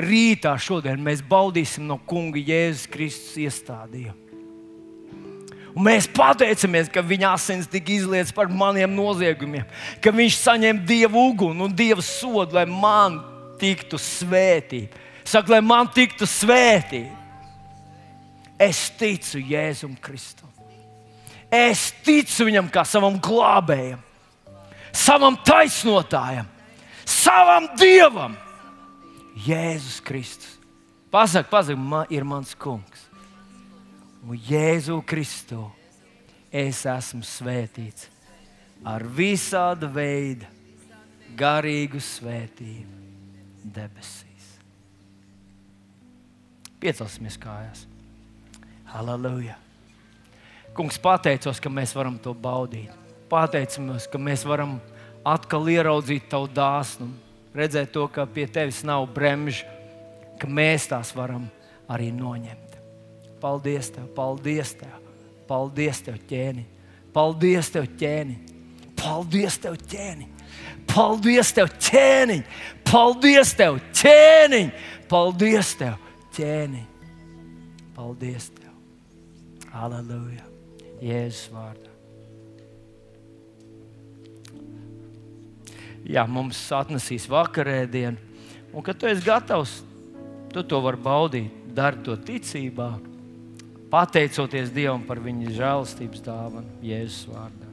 rītā šodien mēs baudīsim no Kunga Jēzus Kristus iestādījumu. Un mēs pateicamies, ka viņa asins tika izlietas par maniem noziegumiem, ka viņš saņem dievu uguni un dievu sodu, lai man tiktu svētīta. Saka, lai man tiktu svētīta. Es ticu Jēzum Kristum. Es ticu viņam kā savam glābējam, savam taisnotājam, savam dievam. Jēzus Kristus. Pasaka, pasaka, man ir mans kungs. Un Jēzu Kristu es esmu svētīts ar visāda veida garīgu svētību debesīs. Piecelsimies kājās. Halleluja! Kungs, pateicos, ka mēs varam to baudīt. Pateicamies, ka mēs varam atkal ieraudzīt tavu dāsnumu, redzēt to, ka pie tevis nav bremžu, ka mēs tās varam arī noņemt. Paldies tev, paldies tev, paldies tev, ķēni. Paldies tev, ķēni. Paldies tev, ķēni. Paldies tev, ķēniņ! Paldies tev, ķēniņ! Paldies tev, ķēniņ! Paldies tev! Aleluja! Jēzus vārdā! Jā, mums atnesīs vakarēdienu, un kad tu esi gatavs, tu to vari baudīt. Dari to ticībā, pateicoties Dievam par viņa žēlastības dāvanu Jēzus vārdā.